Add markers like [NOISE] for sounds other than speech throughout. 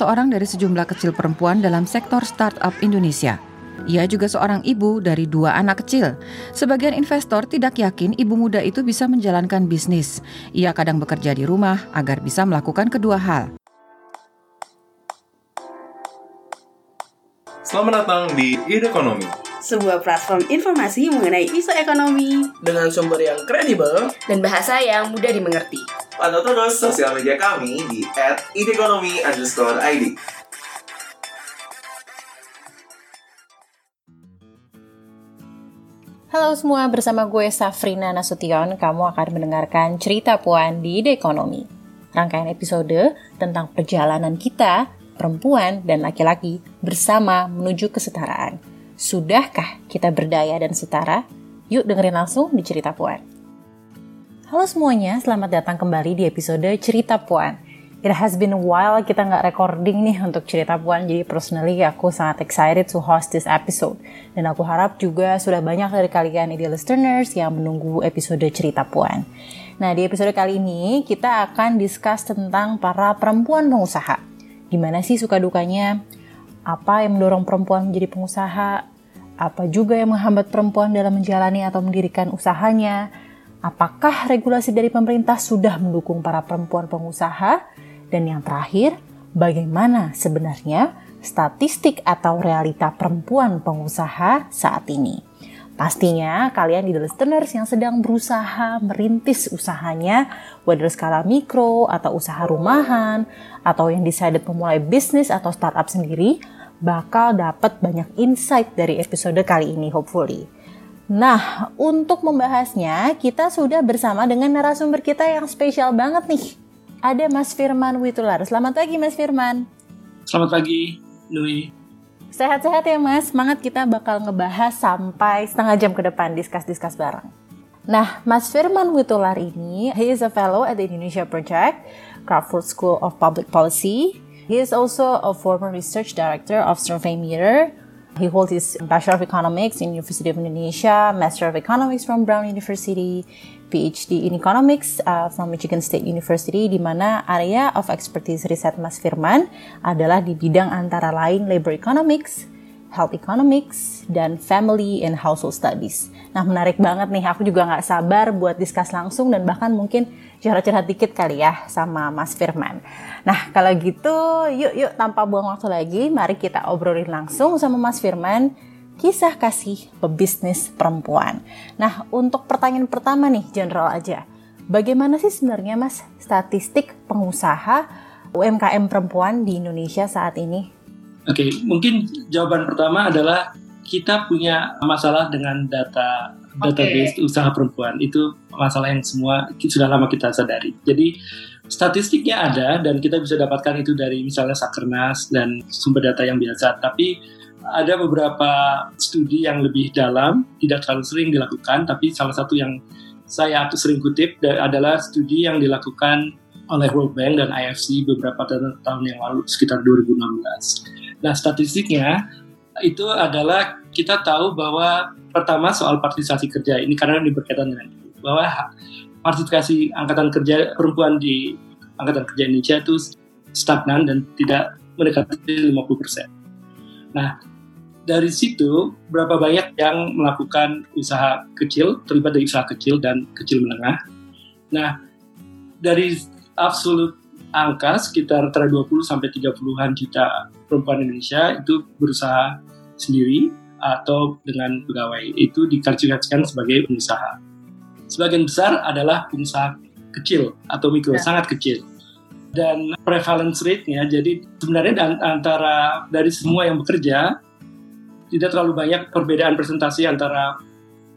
seorang dari sejumlah kecil perempuan dalam sektor startup Indonesia. Ia juga seorang ibu dari dua anak kecil. Sebagian investor tidak yakin ibu muda itu bisa menjalankan bisnis. Ia kadang bekerja di rumah agar bisa melakukan kedua hal. Selamat datang di Ide Ekonomi. Sebuah platform informasi mengenai isu ekonomi dengan sumber yang kredibel dan bahasa yang mudah dimengerti. Pantau terus sosial media kami di @idekonomi_id. Halo semua, bersama gue Safrina Nasution, kamu akan mendengarkan cerita Puan di Ide Ekonomi. Rangkaian episode tentang perjalanan kita perempuan dan laki-laki bersama menuju kesetaraan. Sudahkah kita berdaya dan setara? Yuk dengerin langsung di Cerita Puan. Halo semuanya, selamat datang kembali di episode Cerita Puan. It has been a while kita nggak recording nih untuk Cerita Puan, jadi personally aku sangat excited to host this episode. Dan aku harap juga sudah banyak dari kalian ideal listeners yang menunggu episode Cerita Puan. Nah, di episode kali ini kita akan discuss tentang para perempuan pengusaha Gimana sih suka dukanya? Apa yang mendorong perempuan menjadi pengusaha? Apa juga yang menghambat perempuan dalam menjalani atau mendirikan usahanya? Apakah regulasi dari pemerintah sudah mendukung para perempuan pengusaha? Dan yang terakhir, bagaimana sebenarnya statistik atau realita perempuan pengusaha saat ini? Pastinya kalian di listeners yang sedang berusaha merintis usahanya, whether skala mikro atau usaha rumahan, atau yang decided memulai bisnis atau startup sendiri, bakal dapat banyak insight dari episode kali ini hopefully. Nah, untuk membahasnya, kita sudah bersama dengan narasumber kita yang spesial banget nih. Ada Mas Firman Witular. Selamat pagi Mas Firman. Selamat pagi, Nui. Sehat-sehat ya mas, semangat kita bakal ngebahas sampai setengah jam ke depan diskus-diskus bareng. Nah, Mas Firman Witular ini, he is a fellow at the Indonesia Project, Crawford School of Public Policy. He is also a former research director of Survey Meter. He holds his Bachelor of Economics in University of Indonesia, Master of Economics from Brown University, PhD in Economics uh, from Michigan State University di mana area of expertise riset Mas Firman adalah di bidang antara lain labor economics, health economics, dan family and household studies. Nah menarik banget nih, aku juga nggak sabar buat diskus langsung dan bahkan mungkin curhat-curhat dikit kali ya sama Mas Firman. Nah kalau gitu yuk yuk tanpa buang waktu lagi, mari kita obrolin langsung sama Mas Firman kisah kasih pebisnis perempuan. Nah, untuk pertanyaan pertama nih, general aja. Bagaimana sih sebenarnya Mas statistik pengusaha UMKM perempuan di Indonesia saat ini? Oke, mungkin jawaban pertama adalah kita punya masalah dengan data database okay. usaha perempuan. Itu masalah yang semua sudah lama kita sadari. Jadi statistiknya ada dan kita bisa dapatkan itu dari misalnya Sakernas dan sumber data yang biasa. Tapi ada beberapa studi yang lebih dalam, tidak terlalu sering dilakukan, tapi salah satu yang saya sering kutip adalah studi yang dilakukan oleh World Bank dan IFC beberapa tahun yang lalu, sekitar 2016. Nah, statistiknya itu adalah kita tahu bahwa pertama soal partisipasi kerja ini karena ini berkaitan dengan bahwa partisipasi angkatan kerja perempuan di angkatan kerja Indonesia itu stagnan dan tidak mendekati 50%. Nah, dari situ berapa banyak yang melakukan usaha kecil, terlibat dari usaha kecil dan kecil menengah. Nah, dari absolut angka sekitar antara 20 sampai 30-an juta perempuan Indonesia itu berusaha sendiri atau dengan pegawai. Itu dikalkulasikan sebagai pengusaha. Sebagian besar adalah pengusaha kecil atau mikro, ya. sangat kecil. Dan prevalence rate-nya, jadi sebenarnya antara dari semua yang bekerja, tidak terlalu banyak perbedaan presentasi antara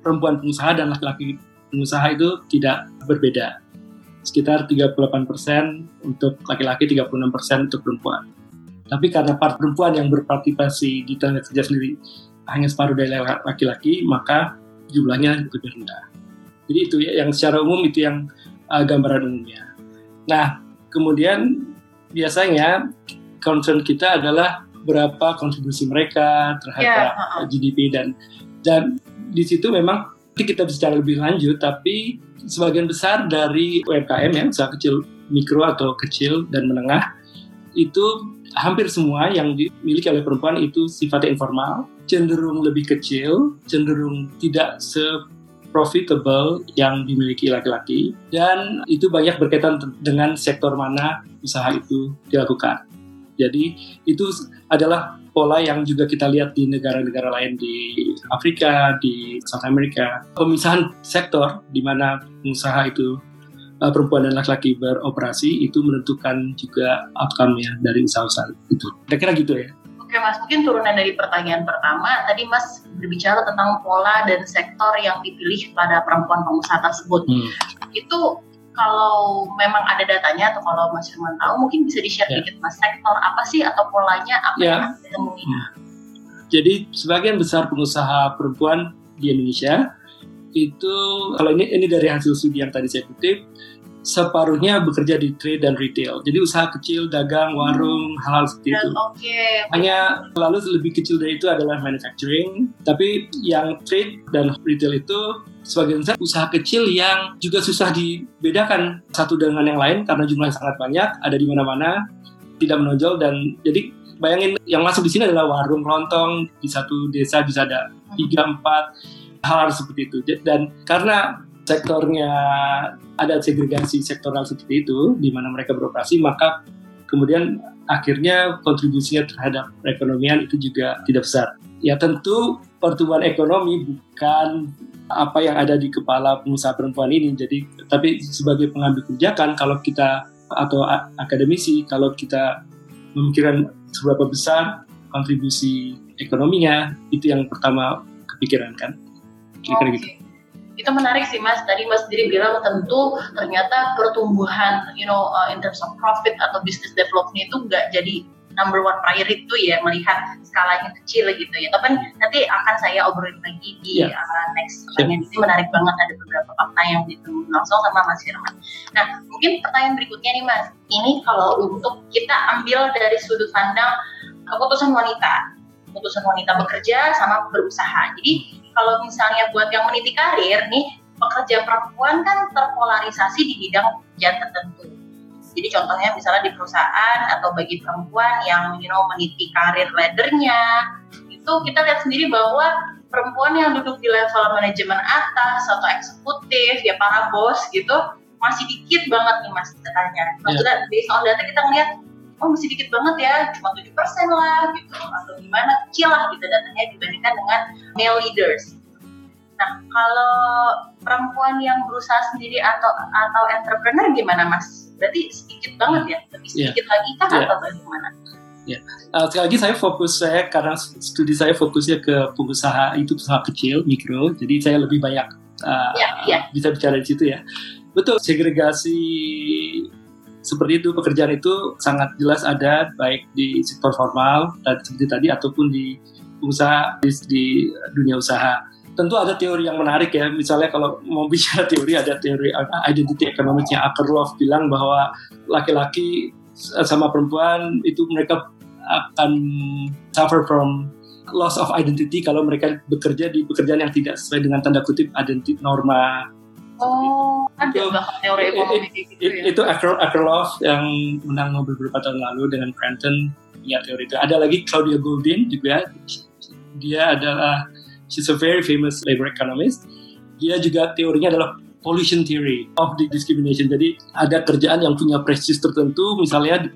perempuan pengusaha dan laki-laki pengusaha itu tidak berbeda. Sekitar 38% untuk laki-laki, 36% untuk perempuan. Tapi karena part perempuan yang berpartisipasi di tenaga kerja sendiri hanya separuh dari laki-laki, maka jumlahnya lebih rendah. Jadi itu yang secara umum itu yang uh, gambaran umumnya. Nah, kemudian biasanya concern kita adalah berapa kontribusi mereka terhadap yeah, GDP dan dan di situ memang kita bicara lebih lanjut tapi sebagian besar dari UMKM ya usaha kecil mikro atau kecil dan menengah itu hampir semua yang dimiliki oleh perempuan itu sifatnya informal, cenderung lebih kecil, cenderung tidak se profitable yang dimiliki laki-laki dan itu banyak berkaitan dengan sektor mana usaha itu dilakukan. Jadi itu adalah pola yang juga kita lihat di negara-negara lain di Afrika, di South America. Pemisahan sektor di mana pengusaha itu uh, perempuan dan laki-laki beroperasi itu menentukan juga outcome-nya dari usaha-usaha itu. Kira-kira gitu ya. Oke Mas, mungkin turunan dari pertanyaan pertama, tadi Mas berbicara tentang pola dan sektor yang dipilih pada perempuan pengusaha tersebut. Hmm. Itu kalau memang ada datanya atau kalau Mas Firman tahu, mungkin bisa di-share yeah. dikit Mas, sektor apa sih atau polanya apa yeah. yang ditemui? Hmm. Jadi sebagian besar pengusaha perempuan di Indonesia itu kalau ini ini dari hasil studi yang tadi saya kutip separuhnya bekerja di trade dan retail. Jadi usaha kecil, dagang, warung, hal-hal seperti itu. Okay. Hanya lalu lebih kecil dari itu adalah manufacturing. Tapi yang trade dan retail itu sebagian besar usaha kecil yang juga susah dibedakan satu dengan yang lain karena jumlahnya sangat banyak, ada di mana-mana, tidak menonjol dan jadi bayangin yang masuk di sini adalah warung lontong di satu desa bisa ada tiga empat hal, hal seperti itu dan karena sektornya ada segregasi sektoral seperti itu di mana mereka beroperasi maka kemudian akhirnya kontribusinya terhadap perekonomian itu juga tidak besar. Ya tentu pertumbuhan ekonomi bukan apa yang ada di kepala pengusaha perempuan ini. Jadi tapi sebagai pengambil kebijakan kalau kita atau akademisi kalau kita memikirkan seberapa besar kontribusi ekonominya itu yang pertama kepikiran kan. Kira-kira okay. gitu itu menarik sih mas. Tadi mas sendiri bilang tentu ternyata pertumbuhan you know uh, in terms of profit atau business development itu nggak jadi number one priority itu ya melihat skalanya kecil gitu ya. Tapi nanti akan saya obrolin lagi di yeah. uh, next pertanyaan ini menarik banget ada beberapa fakta yang ditemu langsung sama Mas Firman. Nah mungkin pertanyaan berikutnya nih Mas. Ini kalau untuk kita ambil dari sudut pandang keputusan wanita. Keputusan wanita bekerja sama berusaha. Jadi kalau misalnya buat yang meniti karir nih pekerja perempuan kan terpolarisasi di bidang pekerjaan tertentu. Jadi contohnya misalnya di perusahaan atau bagi perempuan yang you know meniti karir laddernya itu kita lihat sendiri bahwa perempuan yang duduk di level manajemen atas atau eksekutif ya para bos gitu masih dikit banget nih mas datanya. Maksudnya yeah. based on data kita ngeliat oh masih dikit banget ya cuma tujuh persen lah gitu atau gimana kecil lah gitu datanya dibandingkan dengan male leaders nah kalau perempuan yang berusaha sendiri atau atau entrepreneur gimana mas berarti sedikit banget ya lebih iya. sedikit yeah. lagi kah yeah. atau bagaimana Ya, uh, sekali lagi saya fokus saya karena studi saya fokusnya ke pengusaha itu usaha kecil, mikro, jadi saya lebih banyak uh, yeah, yeah. bisa bicara di situ ya. Betul, segregasi seperti itu pekerjaan itu sangat jelas ada baik di sektor formal dan seperti tadi ataupun di usaha di, di dunia usaha. Tentu ada teori yang menarik ya, misalnya kalau mau [LAUGHS] bicara teori ada teori identity economicsnya. Akerlof bilang bahwa laki-laki sama perempuan itu mereka akan suffer from loss of identity kalau mereka bekerja di pekerjaan yang tidak sesuai dengan tanda kutip identity norma Oh, ada bahkan teori ekonomi gitu ya? Itu Akerlof yang menang Nobel beberapa tahun lalu dengan Cranton punya teori itu. Ada lagi Claudia Goldin juga. Dia adalah she's a very famous labor economist. Dia juga teorinya adalah pollution theory of the discrimination. Jadi ada kerjaan yang punya prestis tertentu, misalnya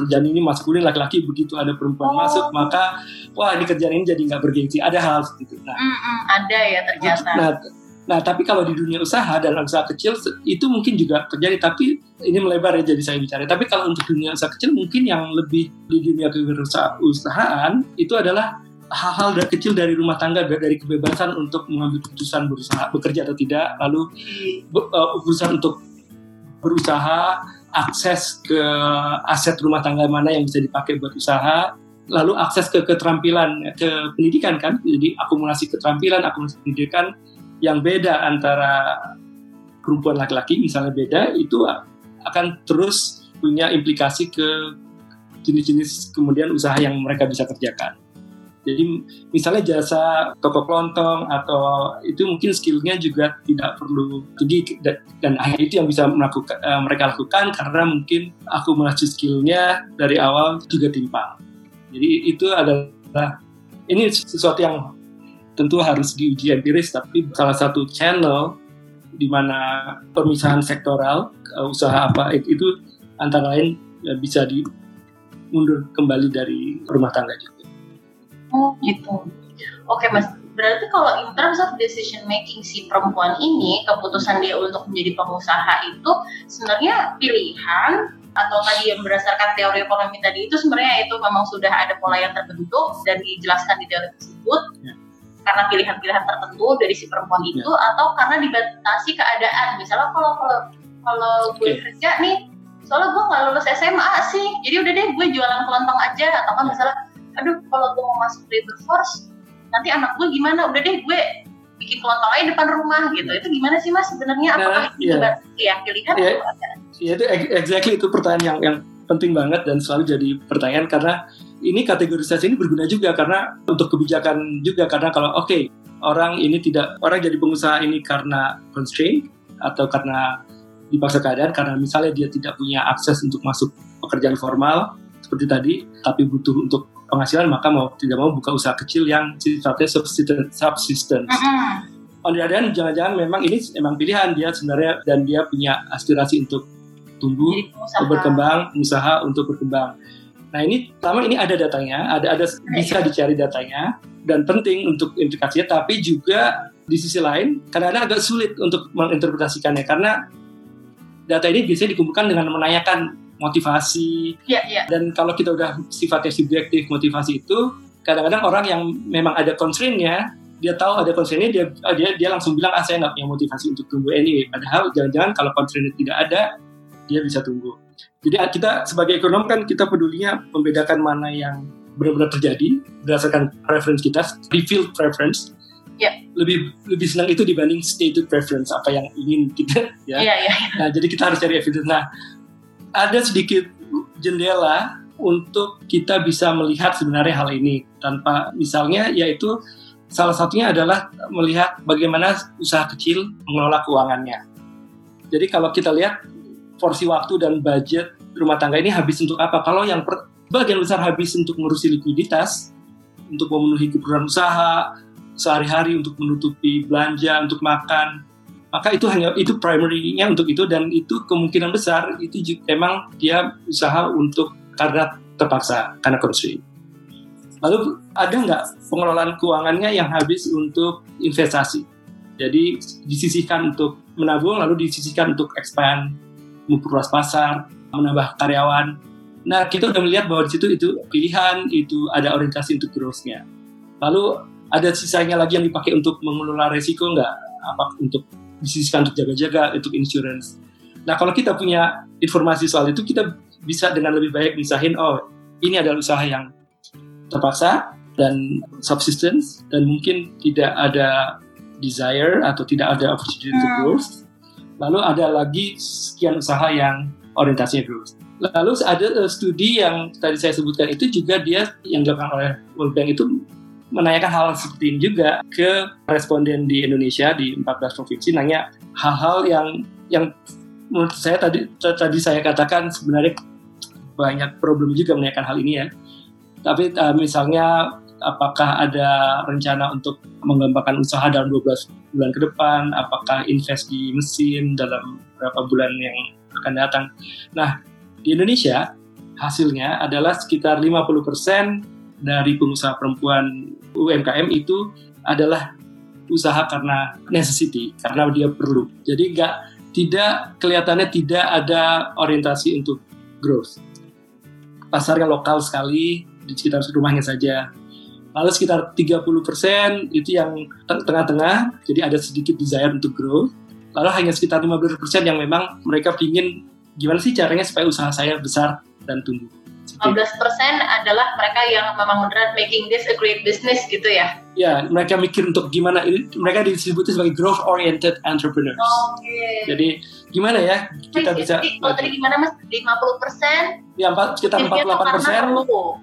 kerjaan ini maskulin laki-laki begitu ada perempuan oh. masuk maka wah ini kerjaan ini jadi nggak bergengsi ada hal seperti itu. Nah, mm -mm, ada ya ternyata. Nah, Nah, tapi kalau di dunia usaha dan usaha kecil itu mungkin juga terjadi, tapi ini melebar ya jadi saya bicara. Tapi kalau untuk dunia usaha kecil mungkin yang lebih di dunia kewirausahaan itu adalah hal-hal kecil dari rumah tangga dari kebebasan untuk mengambil keputusan berusaha bekerja atau tidak, lalu uh, untuk berusaha akses ke aset rumah tangga mana yang bisa dipakai buat usaha, lalu akses ke keterampilan ke pendidikan kan, jadi akumulasi keterampilan, akumulasi pendidikan yang beda antara perempuan laki-laki misalnya beda itu akan terus punya implikasi ke jenis-jenis kemudian usaha yang mereka bisa kerjakan. Jadi misalnya jasa toko kelontong atau itu mungkin skillnya juga tidak perlu tinggi dan, hanya itu yang bisa melakukan, uh, mereka lakukan karena mungkin akumulasi skillnya dari awal juga timpang. Jadi itu adalah ini sesuatu yang tentu harus diuji empiris tapi salah satu channel di mana pemisahan sektoral uh, usaha apa itu antara lain uh, bisa dimundur kembali dari rumah tangga juga. Oh gitu. Oke mas, berarti kalau in terms of decision making si perempuan ini keputusan dia untuk menjadi pengusaha itu sebenarnya pilihan atau tadi yang berdasarkan teori ekonomi tadi itu sebenarnya itu memang sudah ada pola yang terbentuk dan dijelaskan di teori tersebut ya. Karena pilihan-pilihan tertentu dari si perempuan itu ya. atau karena dibatasi keadaan. Misalnya kalau kalau kalau gue okay. kerja nih soalnya gue nggak lulus SMA sih. Jadi udah deh gue jualan kelontong aja. Atau kan misalnya aduh kalau gue mau masuk labor force nanti anak gue gimana? Udah deh gue bikin kelontong aja depan rumah gitu. Itu gimana sih mas sebenarnya? Nah, apakah itu yeah. ya? Pilihan yeah. atau Ya itu exactly itu pertanyaan yang yang penting banget dan selalu jadi pertanyaan karena ini kategorisasi ini berguna juga karena untuk kebijakan juga karena kalau oke okay, orang ini tidak orang jadi pengusaha ini karena constraint atau karena dipaksa keadaan karena misalnya dia tidak punya akses untuk masuk pekerjaan formal seperti tadi tapi butuh untuk penghasilan maka mau tidak mau buka usaha kecil yang sifatnya subsistence. subsistence. Mm -hmm. On the other hand, jangan-jangan memang ini memang pilihan dia sebenarnya dan dia punya aspirasi untuk tumbuh, untuk berkembang, usaha untuk berkembang. Nah ini pertama ini ada datanya, ada ada bisa dicari datanya dan penting untuk implikasinya, tapi juga di sisi lain kadang-kadang agak sulit untuk menginterpretasikannya karena data ini biasanya dikumpulkan dengan menanyakan motivasi ya, ya. dan kalau kita udah sifatnya subjektif motivasi itu kadang-kadang orang yang memang ada constraint-nya dia tahu ada constraint dia dia dia langsung bilang ah saya nggak punya motivasi untuk tumbuh anyway padahal jangan-jangan kalau constraint tidak ada dia bisa tumbuh. Jadi ah, kita sebagai ekonom kan kita pedulinya membedakan mana yang benar-benar terjadi berdasarkan preference kita, revealed preference. Yeah. Lebih lebih senang itu dibanding stated preference apa yang ingin kita [LAUGHS] ya. Yeah, yeah. Nah, jadi kita harus cari evidence. Nah, ada sedikit jendela untuk kita bisa melihat sebenarnya hal ini tanpa misalnya yaitu salah satunya adalah melihat bagaimana usaha kecil mengelola keuangannya. Jadi kalau kita lihat porsi waktu dan budget rumah tangga ini habis untuk apa? Kalau yang per, bagian besar habis untuk mengurusi likuiditas, untuk memenuhi keperluan usaha sehari-hari, untuk menutupi belanja, untuk makan, maka itu hanya itu primary-nya untuk itu dan itu kemungkinan besar itu juga, memang dia usaha untuk karena terpaksa karena constraint. Lalu ada nggak pengelolaan keuangannya yang habis untuk investasi? Jadi disisihkan untuk menabung lalu disisihkan untuk expand memperluas pasar, menambah karyawan. Nah, kita udah melihat bahwa di situ itu pilihan, itu ada orientasi untuk growth-nya. Lalu ada sisanya lagi yang dipakai untuk mengelola resiko nggak? Apa untuk disisihkan untuk jaga-jaga, untuk insurance. Nah, kalau kita punya informasi soal itu, kita bisa dengan lebih baik misahin, oh ini adalah usaha yang terpaksa dan subsistence dan mungkin tidak ada desire atau tidak ada opportunity to hmm. growth Lalu ada lagi sekian usaha yang orientasinya growth. Lalu ada uh, studi yang tadi saya sebutkan itu juga dia yang dilakukan oleh World Bank itu menanyakan hal seperti ini juga ke responden di Indonesia di 14 provinsi nanya hal-hal yang yang menurut saya tadi tadi saya katakan sebenarnya banyak problem juga menanyakan hal ini ya. Tapi uh, misalnya apakah ada rencana untuk mengembangkan usaha dalam 12 bulan ke depan, apakah invest di mesin dalam beberapa bulan yang akan datang. Nah, di Indonesia hasilnya adalah sekitar 50% dari pengusaha perempuan UMKM itu adalah usaha karena necessity, karena dia perlu. Jadi nggak tidak kelihatannya tidak ada orientasi untuk growth. Pasarnya lokal sekali di sekitar rumahnya saja Lalu sekitar 30% itu yang tengah-tengah, jadi ada sedikit desire untuk grow. Lalu hanya sekitar 15% yang memang mereka ingin gimana sih caranya supaya usaha saya besar dan tumbuh. 15% adalah mereka yang memang beneran making this a great business gitu ya? ya mereka mikir untuk gimana mereka disebutnya sebagai growth oriented entrepreneurs. Oke. Jadi gimana ya kita bisa oh tadi gimana mas? 50 persen? ya empat- sekitar 48 persen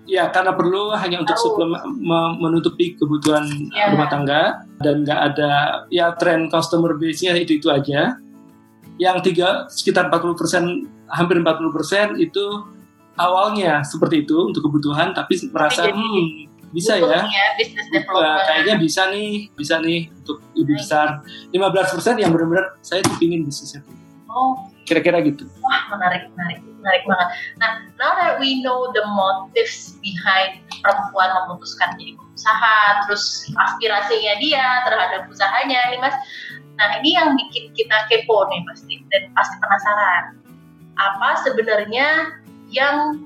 ya karena perlu hanya untuk suplemen me- menutupi kebutuhan Ya. rumah tangga dan nggak ada ya tren customer base-nya itu itu aja. Yang tiga sekitar 40 persen hampir 40 persen itu awalnya seperti itu untuk kebutuhan tapi merasa jadi hmm, bisa ya business development. kayaknya bisa nih, bisa nih untuk lebih besar. 15% yang benar-benar saya tuh pingin bisnisnya. Oh, Kira-kira gitu. wah menarik, menarik, menarik banget. Nah, now that we know the motives behind perempuan memutuskan jadi pengusaha, terus aspirasinya dia terhadap usahanya, nih mas. Nah, ini yang bikin kita kepo nih pasti dan pasti penasaran. Apa sebenarnya yang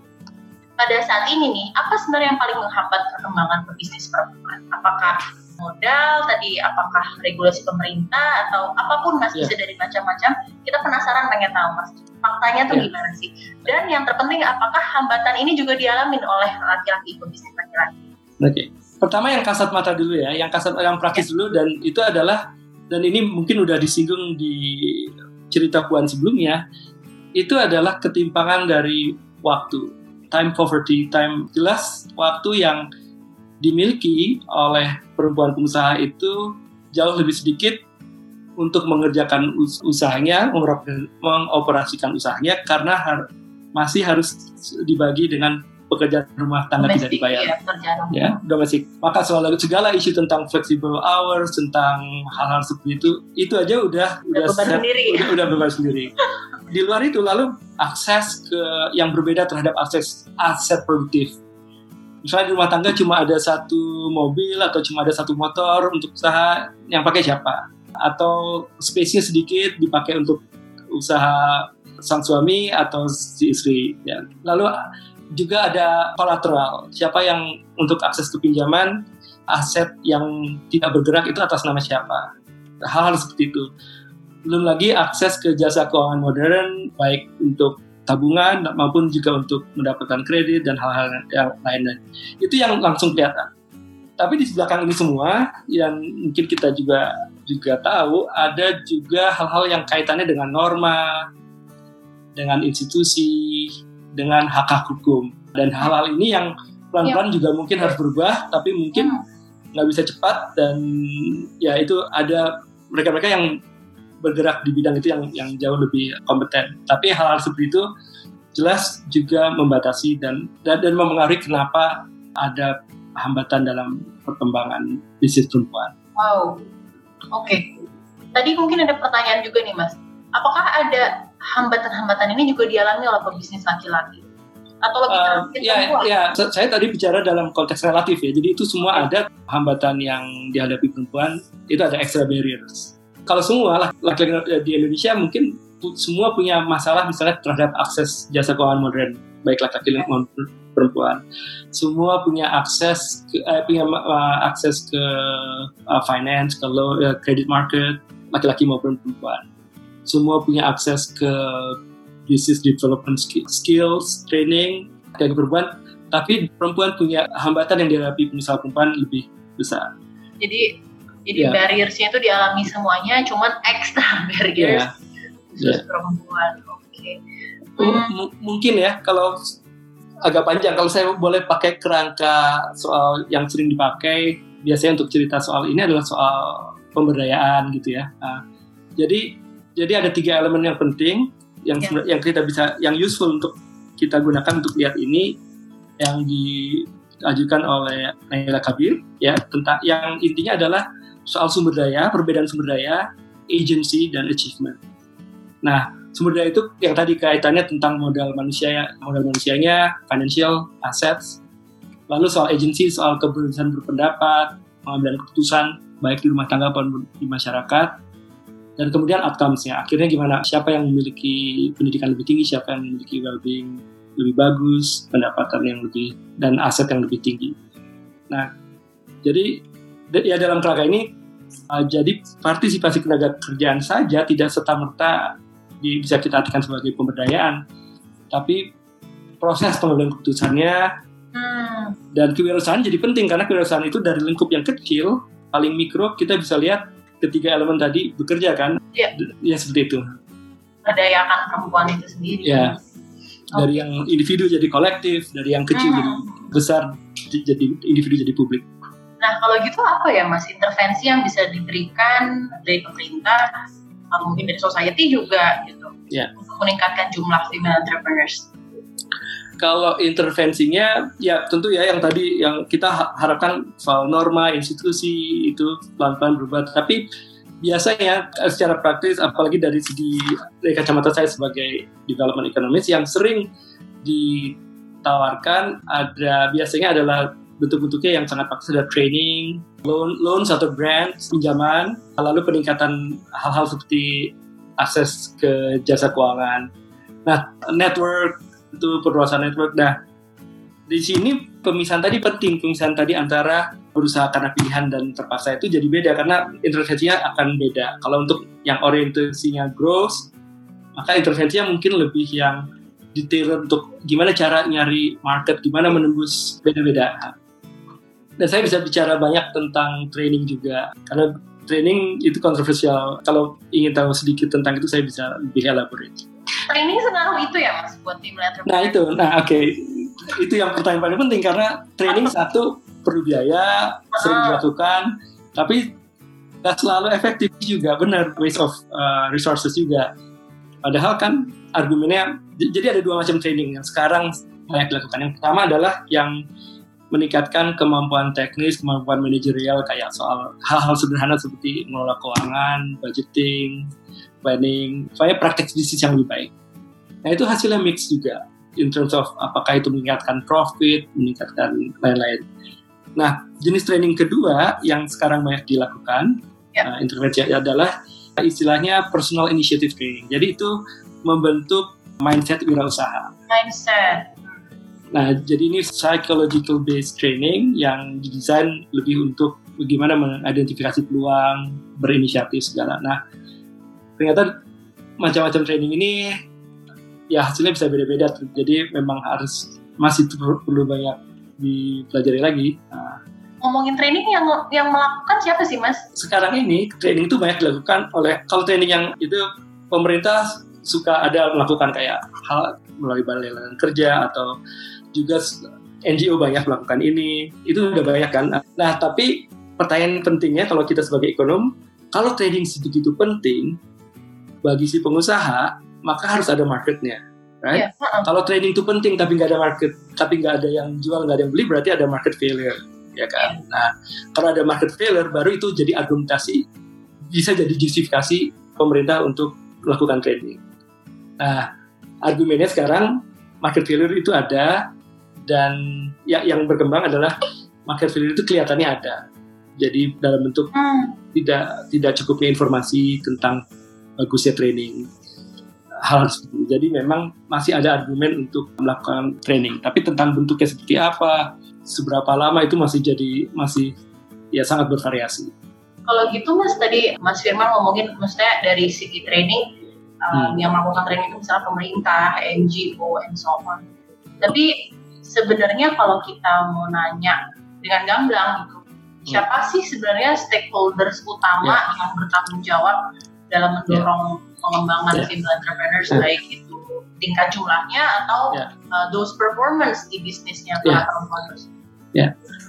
pada saat ini nih, apa sebenarnya yang paling menghambat perkembangan pebisnis perempuan? Apakah modal tadi, apakah regulasi pemerintah atau apa pun mas Iya. bisa dari macam-macam. Kita penasaran pengen tahu mas, faktanya tuh Iya. gimana sih? Dan yang terpenting, apakah hambatan ini juga dialami oleh laki-laki pebisnis laki-laki? Oke. Pertama yang kasat mata dulu ya, yang kasat yang praktis dulu dan itu adalah dan ini mungkin udah disinggung di cerita puan sebelumnya, itu adalah ketimpangan dari waktu, time poverty, time jelas waktu yang dimiliki oleh perempuan pengusaha itu jauh lebih sedikit untuk mengerjakan us- usahanya, mengoper- mengoperasikan usahanya karena har- masih harus dibagi dengan pekerjaan rumah tangga tidak dibayar ya, rumah. ya domestik maka soal segala isu tentang flexible hours tentang hal-hal seperti itu itu aja udah udah beban sendiri. udah, udah beban sendiri di luar itu lalu akses ke yang berbeda terhadap akses aset produktif misalnya di rumah tangga cuma ada satu mobil atau cuma ada satu motor untuk usaha yang pakai siapa atau space-nya sedikit dipakai untuk usaha sang suami atau si istri ya lalu juga ada kolateral. Siapa yang untuk akses ke pinjaman, aset yang tidak bergerak itu atas nama siapa. Hal-hal seperti itu. Belum lagi akses ke jasa keuangan modern, baik untuk tabungan maupun juga untuk mendapatkan kredit dan hal-hal yang lainnya. Itu yang langsung kelihatan. Tapi di belakang ini semua, yang mungkin kita juga juga tahu, ada juga hal-hal yang kaitannya dengan norma, dengan institusi, dengan hak hak hukum dan hal-hal ini yang pelan-pelan juga mungkin harus berubah tapi mungkin nggak bisa cepat dan ya itu ada mereka-mereka yang bergerak di bidang itu yang yang jauh lebih kompeten tapi hal-hal seperti itu jelas juga membatasi dan dan, dan mempengaruhi kenapa ada hambatan dalam perkembangan bisnis perempuan. Wow, oke. Tadi mungkin ada pertanyaan juga nih mas. Apakah ada hambatan-hambatan ini juga dialami oleh pebisnis laki-laki? Atau lebih Uh, ya, perempuan? ya, sa- saya tadi bicara dalam konteks relatif ya. Jadi itu semua ada hambatan yang dihadapi perempuan, itu ada extra barriers. Kalau semua lah- laki-laki di Indonesia mungkin semua punya masalah misalnya terhadap akses jasa keuangan modern, baik laki-laki maupun perempuan. Semua punya akses ke, eh, punya uh, akses ke uh, finance, ke low, uh, credit market, laki-laki maupun perempuan. Semua punya akses ke business development skill- skills, training, dari perempuan, tapi perempuan punya hambatan yang dihadapi pengusaha perempuan lebih besar. Jadi jadi Ya. barriersnya itu dialami semuanya, cuman extra [LAUGHS] barriers khusus Ya. perempuan. Oke. M- Hmm, mungkin ya kalau agak panjang kalau saya boleh pakai kerangka soal yang sering dipakai biasanya untuk cerita soal ini adalah soal pemberdayaan gitu ya. Nah, jadi jadi ada tiga elemen yang penting yang Ya. sebenarnya- yang kita bisa yang useful untuk kita gunakan untuk lihat ini yang diajukan oleh Naila Kabir ya tentang yang intinya adalah soal sumber daya, perbedaan sumber daya, agency dan achievement. Nah, sumber daya itu yang tadi kaitannya tentang modal manusia modal manusianya financial assets lalu soal agency soal kebebasan berpendapat pengambilan keputusan baik di rumah tangga maupun di masyarakat dan kemudian outcomes-nya. Akhirnya gimana? Siapa yang memiliki pendidikan lebih tinggi siapa yang memiliki well-being lebih bagus pendapatan yang lebih dan aset yang lebih tinggi. Nah jadi ya dalam kerangka ini uh, jadi partisipasi tenaga kerjaan saja tidak serta merta bisa kita artikan sebagai pemberdayaan, tapi proses pengambilan keputusannya, Hmm. Dan kewirausahaan jadi penting karena kewirausahaan itu dari lingkup yang kecil, paling mikro kita bisa lihat ketiga elemen tadi bekerja kan? Iya. Ya seperti itu. Berdayakan perempuan itu sendiri. Ya. Dari yang individu jadi kolektif, dari yang kecil Hmm. jadi besar jadi individu jadi publik. Nah, kalau gitu apa ya Mas intervensi yang bisa diberikan dari pemerintah atau mungkin dari society juga gitu Ya. untuk meningkatkan jumlah female entrepreneurs? Kalau intervensinya ya tentu ya yang tadi yang kita ha- harapkan soal norma institusi itu pelan-pelan berubah. Tapi biasanya eh, secara praktis apalagi dari segi dari kacamata saya sebagai development economist yang sering ditawarkan ada biasanya adalah bentuk-bentuknya yang sangat praktis ada training, loan, loans atau grants, pinjaman, lalu peningkatan hal-hal seperti akses ke jasa keuangan. Nah, network itu perluasan network. Nah, di sini pemisahan tadi penting, pemisahan tadi antara berusaha karena pilihan dan terpaksa itu jadi beda karena intervensinya akan beda. Kalau untuk yang orientasinya growth, maka intervensinya mungkin lebih yang detail untuk gimana cara nyari market, gimana menembus beda-beda. Dan saya bisa bicara banyak tentang training juga karena training itu kontroversial. Kalau ingin tahu sedikit tentang itu saya bisa lebih elaborate. Training senaruh itu ya Mas buat female entrepreneurs? Nah itu, nah oke, itu yang pertanyaan paling penting karena training satu perlu biaya, sering Ah. dilakukan, tapi nggak selalu efektif juga, benar waste of uh, resources juga. Padahal kan argumennya, jadi ada dua macam training yang sekarang banyak dilakukan. Yang pertama adalah yang meningkatkan kemampuan teknis, kemampuan manajerial kayak soal hal-hal sederhana seperti mengelola keuangan, budgeting, planning, supaya praktek bisnis yang lebih baik. Nah itu hasilnya mix juga in terms of apakah itu meningkatkan profit, meningkatkan lain-lain. Nah jenis training kedua yang sekarang banyak dilakukan Ya. uh, intervensi adalah istilahnya personal initiative training. Jadi itu membentuk mindset wirausaha. Mindset. Nah, jadi ini psychological based training yang didesain lebih untuk bagaimana mengidentifikasi peluang, berinisiatif segala. Nah, ternyata macam-macam training ini ya hasilnya bisa beda-beda. Jadi memang harus masih perlu banyak dipelajari lagi. Nah, Ngomongin training yang yang melakukan siapa sih Mas? sekarang ini training itu banyak dilakukan oleh kalau training yang itu pemerintah suka ada melakukan kayak hal melalui balai kerja atau juga NGO banyak melakukan ini. Itu udah banyak kan? Nah tapi pertanyaan pentingnya kalau kita sebagai ekonom kalau training sebegitu penting bagi si pengusaha maka harus ada marketnya right? Iya, heeh. kalau training itu penting tapi nggak ada market tapi nggak ada yang jual nggak ada yang beli berarti ada market failure ya kan? Nah kalau ada market failure baru itu jadi argumentasi bisa jadi justifikasi pemerintah untuk melakukan training nah argumennya sekarang market failure itu ada dan ya yang berkembang adalah market failure itu kelihatannya ada jadi dalam bentuk Hmm. tidak tidak cukupnya informasi tentang bagusnya training hal seperti itu. Jadi memang masih ada argumen untuk melakukan training. Tapi tentang bentuknya seperti apa, seberapa lama itu masih jadi masih ya sangat bervariasi. Kalau gitu Mas tadi Mas Firman ngomongin maksudnya dari segi training um, yang melakukan training itu misalnya pemerintah, NGO, and so on. Tapi sebenarnya kalau kita mau nanya dengan gamblang gitu, siapa sih sebenarnya stakeholders utama yang bertanggung jawab dalam mendorong pengembangan Ya. female entrepreneurs Ya. baik itu tingkat jumlahnya atau Ya. uh, those performance di bisnisnya Ya. para perempuan tersebut.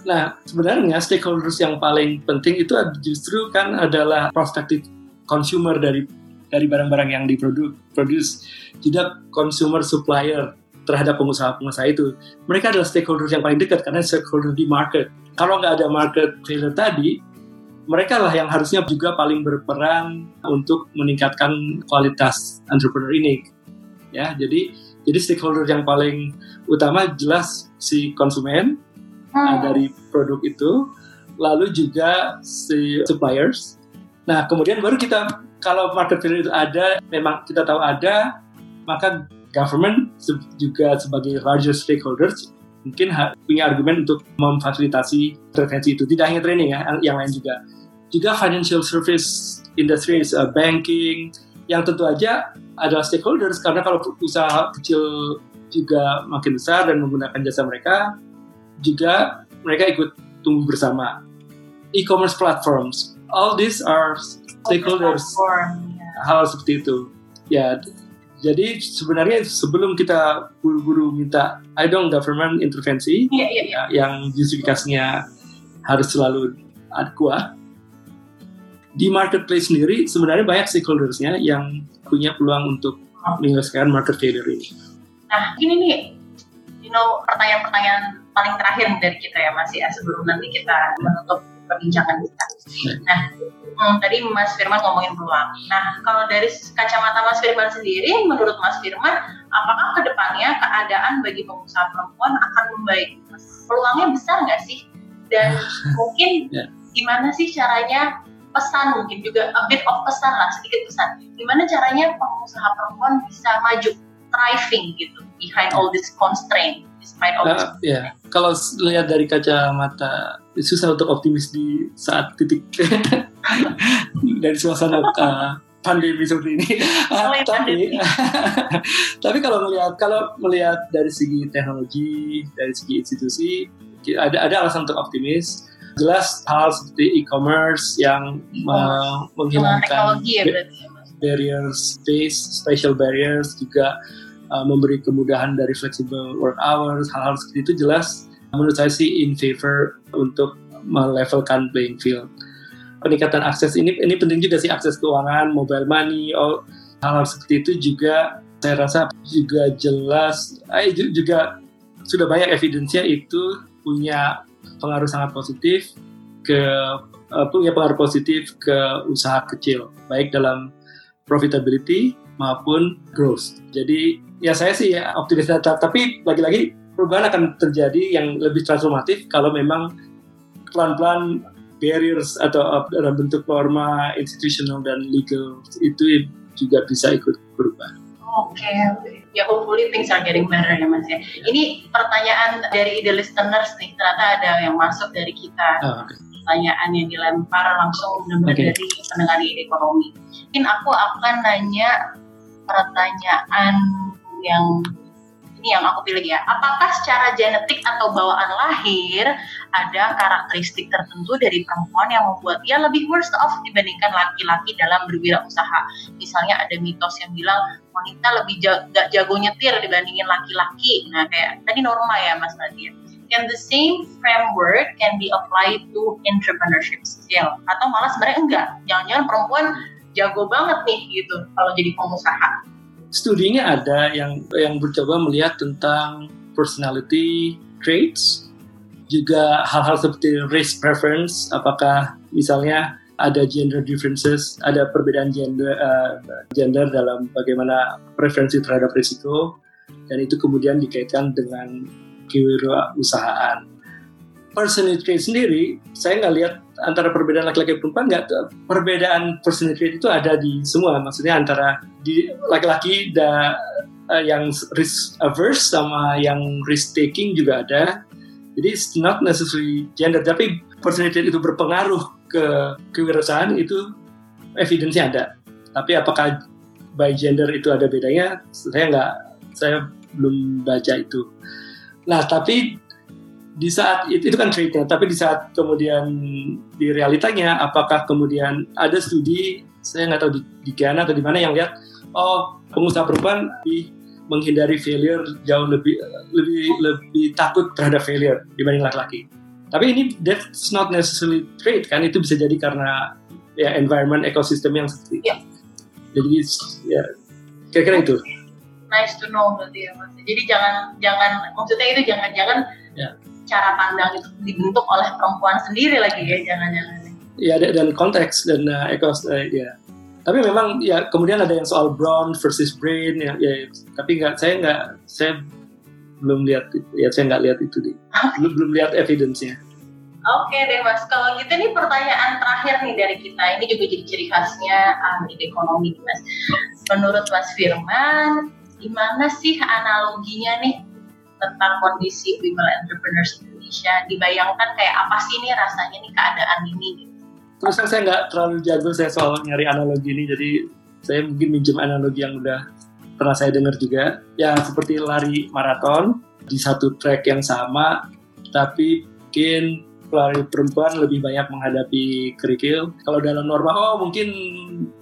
Nah, sebenarnya stakeholders yang paling penting itu justru kan adalah prospective consumer dari dari barang-barang yang diproduce, juga consumer supplier terhadap pengusaha-pengusaha itu. Mereka adalah stakeholders yang paling dekat karena stakeholder di market. Kalau nggak ada market failure tadi, mereka lah yang harusnya juga paling berperan untuk meningkatkan kualitas entrepreneur ini. Ya, jadi jadi stakeholder yang paling utama jelas si konsumen, Hmm. dari produk itu, lalu juga si suppliers. Nah, kemudian baru kita kalau market failure itu ada, memang kita tahu ada, maka government juga sebagai larger stakeholders mungkin punya argumen untuk memfasilitasi intervensi itu. Tidak hanya training ya, yang- lain juga. Juga financial service industries, uh, banking, yang tentu aja adalah stakeholders karena kalau usaha kecil juga makin besar dan menggunakan jasa mereka, juga mereka ikut tumbuh bersama. E-commerce platforms, all these are stakeholders Platform, ya. hal seperti itu. Ya, jadi sebenarnya sebelum kita buru-buru minta, I don't government intervensi iya, iya. ya, yang justifikasinya harus selalu kuat. Di marketplace sendiri sebenarnya banyak stakeholdersnya yang punya peluang untuk menyelesaikan market failure ini. Nah, gini nih, you know, pertanyaan-pertanyaan paling terakhir dari kita ya Mas ya, sebelum nanti kita menutup perbincangan kita. Nah, hmm, tadi Mas Firman ngomongin peluang. Nah, kalau dari kacamata Mas Firman sendiri, menurut Mas Firman, apakah ke depannya keadaan bagi pengusaha perempuan akan membaik? Peluangnya besar nggak sih? Dan [LAUGHS] mungkin Ya. gimana sih caranya pesan mungkin juga a bit of pesan lah sedikit pesan gimana caranya pengusaha perempuan bisa maju thriving gitu behind all this constraint despite all this Nah, ya, kalau lihat dari kacamata susah untuk optimis di saat titik [LAUGHS] dari suasana uh, pandemi seperti ini. [LAUGHS] Selain tapi, [LAUGHS] tapi kalau melihat kalau melihat dari segi teknologi, dari segi institusi, ada ada alasan untuk optimis. Jelas hal seperti e-commerce yang dengan menghilangkan ya ba- berarti ya barriers, space, spatial barriers juga uh, memberi kemudahan dari flexible work hours, hal-hal seperti itu jelas menurut saya sih in favor untuk melevelkan playing field. Peningkatan akses ini ini penting juga sih akses keuangan, mobile money, all hal-hal seperti itu juga saya rasa juga jelas, eh, ju- juga sudah banyak evidence-nya itu punya pengaruh sangat positif ke eh, punya pengaruh positif ke usaha kecil, baik dalam profitability maupun growth. Jadi ya saya sih ya optimis tapi lagi-lagi perubahan akan terjadi yang lebih transformatif kalau memang pelan-pelan barriers atau uh, dalam bentuk norma institutional dan legal itu juga bisa ikut berubah. Oke, ya hopefully things are getting better ya Mas ya. Ini pertanyaan dari ide listeners nih, ternyata ada yang masuk dari kita. Ah, oke. Pertanyaan yang dilempar langsung Oke. dari pendengar ide ekonomi. Mungkin aku akan nanya pertanyaan yang ini yang aku pilih ya. Apakah secara genetik atau bawaan lahir ada karakteristik tertentu dari perempuan yang membuat dia lebih worst off dibandingkan laki-laki dalam berwirausaha? Misalnya ada mitos yang bilang wanita lebih ja- gak jago nyetir dibandingin laki-laki. Nah, kayak tadi Norma ya Mas Nadia. Can the same framework can be applied to entrepreneurship skill? Atau malah sebenarnya enggak? Jangan-jangan perempuan jago banget nih gitu kalau jadi pengusaha. Studinya ada yang yang mencoba melihat tentang personality traits, juga hal-hal seperti race preference, apakah misalnya ada gender differences, ada perbedaan gender uh, gender dalam bagaimana preferensi terhadap risiko, dan itu kemudian dikaitkan dengan kewirausahaan. Personality trait sendiri, saya nggak lihat antara perbedaan laki-laki dan perempuan nggak perbedaan personality itu ada di semua, maksudnya antara di laki-laki da, eh, yang risk averse sama yang risk taking juga ada. Jadi it's not necessarily gender, tapi personality itu berpengaruh ke kewirausahaan itu evidence-nya ada. Tapi apakah by gender itu ada bedanya? Saya nggak, saya belum baca itu. Nah, tapi di saat itu, itu kan traitnya, tapi di saat kemudian di realitanya, apakah kemudian ada studi, saya nggak tahu di, di Ghana atau di mana yang lihat, oh pengusaha perempuan lebih menghindari failure jauh lebih lebih lebih takut terhadap failure dibanding laki-laki. Tapi ini that's not necessarily trait kan, itu bisa jadi karena ya environment ekosistem yang seperti itu. Iya. Jadi ya kira-kira itu. Nice to know berarti ya Mas. Jadi jangan jangan maksudnya itu jangan-jangan Ya. Cara pandang itu dibentuk oleh perempuan sendiri lagi ya jangan-jangan. ya da- dan konteks dan uh, ekos uh, ya tapi memang ya kemudian ada yang soal brown versus brain ya, ya tapi nggak saya nggak saya belum lihat ya saya nggak lihat itu deh belum belum lihat evidence-nya. Oke deh Mas, kalau gitu nih pertanyaan terakhir nih dari kita, ini juga jadi ciri khasnya ahli ekonomi nih Mas. Menurut Mas Firman, gimana sih analoginya nih tentang kondisi female entrepreneurs Indonesia? Dibayangkan kayak apa sih nih rasanya nih keadaan ini? terus saya nggak terlalu jago saya soal nyari analogi ini jadi saya mungkin minjem analogi yang udah pernah saya dengar juga ya seperti lari maraton di satu track yang sama tapi mungkin pelari perempuan lebih banyak menghadapi kerikil. Kalau dalam norma, oh mungkin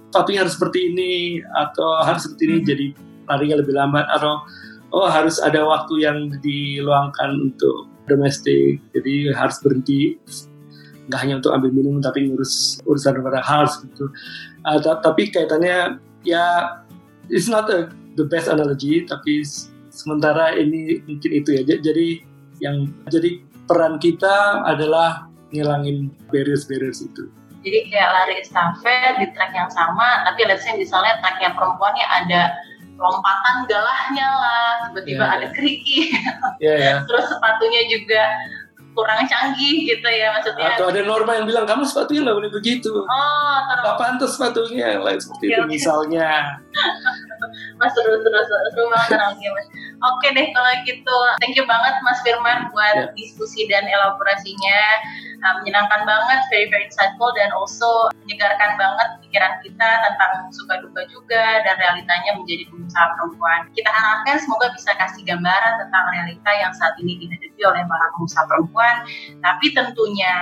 sepatunya harus seperti ini atau harus seperti ini, jadi larinya lebih lambat atau oh harus ada waktu yang diluangkan untuk domestik, jadi harus berhenti nggak hanya untuk ambil minum tapi ngurus urusan pada harus gitu. Uh, tapi kaitannya ya it's not a, the best analogy tapi sementara ini mungkin itu ya. Jadi yang jadi peran kita adalah ngilangin barriers-barriers itu. Jadi kayak lari estafet di track yang sama, tapi let's say misalnya yang perempuannya ada lompatan galahnya lah, tiba-tiba yeah, ada yeah. keriki. [LAUGHS] Yeah, yeah. Terus sepatunya juga kurang canggih gitu ya maksudnya. Atau ada norma yang bilang kamu sepatunya nggak boleh begitu. Oh, terus. Gak pantas sepatunya lain seperti okay, itu okay. misalnya. [LAUGHS] mas terus terus seru banget mas. Oke deh kalau gitu, thank you banget Mas Firman buat yeah. diskusi dan elaborasinya. Uh, menyenangkan banget, very very insightful dan also menyegarkan banget pikiran kita tentang suka duka juga dan realitanya menjadi pengusaha perempuan. Kita harapkan semoga bisa kasih gambaran tentang realita yang saat ini dihadapi oleh para pengusaha perempuan. Tapi tentunya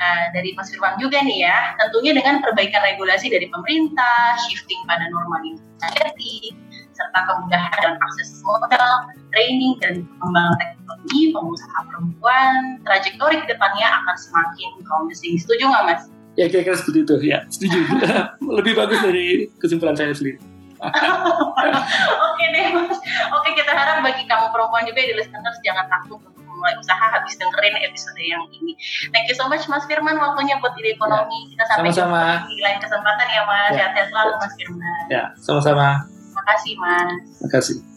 uh, dari Mas Firman juga nih ya, tentunya dengan perbaikan regulasi dari pemerintah, shifting pada norma inisiatif, serta kemudahan dan akses modal, training, dan pengembangan teknologi pengusaha perempuan, trajektori ke depannya akan semakin promising. Setuju nggak Mas? Ya kira-kira seperti itu, ya setuju. [LAUGHS] Lebih bagus dari kesimpulan saya sendiri. [LAUGHS] Oke deh Mas. Oke kita harap bagi kamu perempuan juga di listeners jangan takut untuk mulai usaha habis dengerin episode yang ini. Thank you so much Mas Firman waktunya buat ide ekonomi. Ya, kita sampai sama-sama. di lain kesempatan ya Mas. Ya. Sehat-sehat selalu Mas Firman. Ya, sama-sama. Terima kasih, Mas. Terima kasih.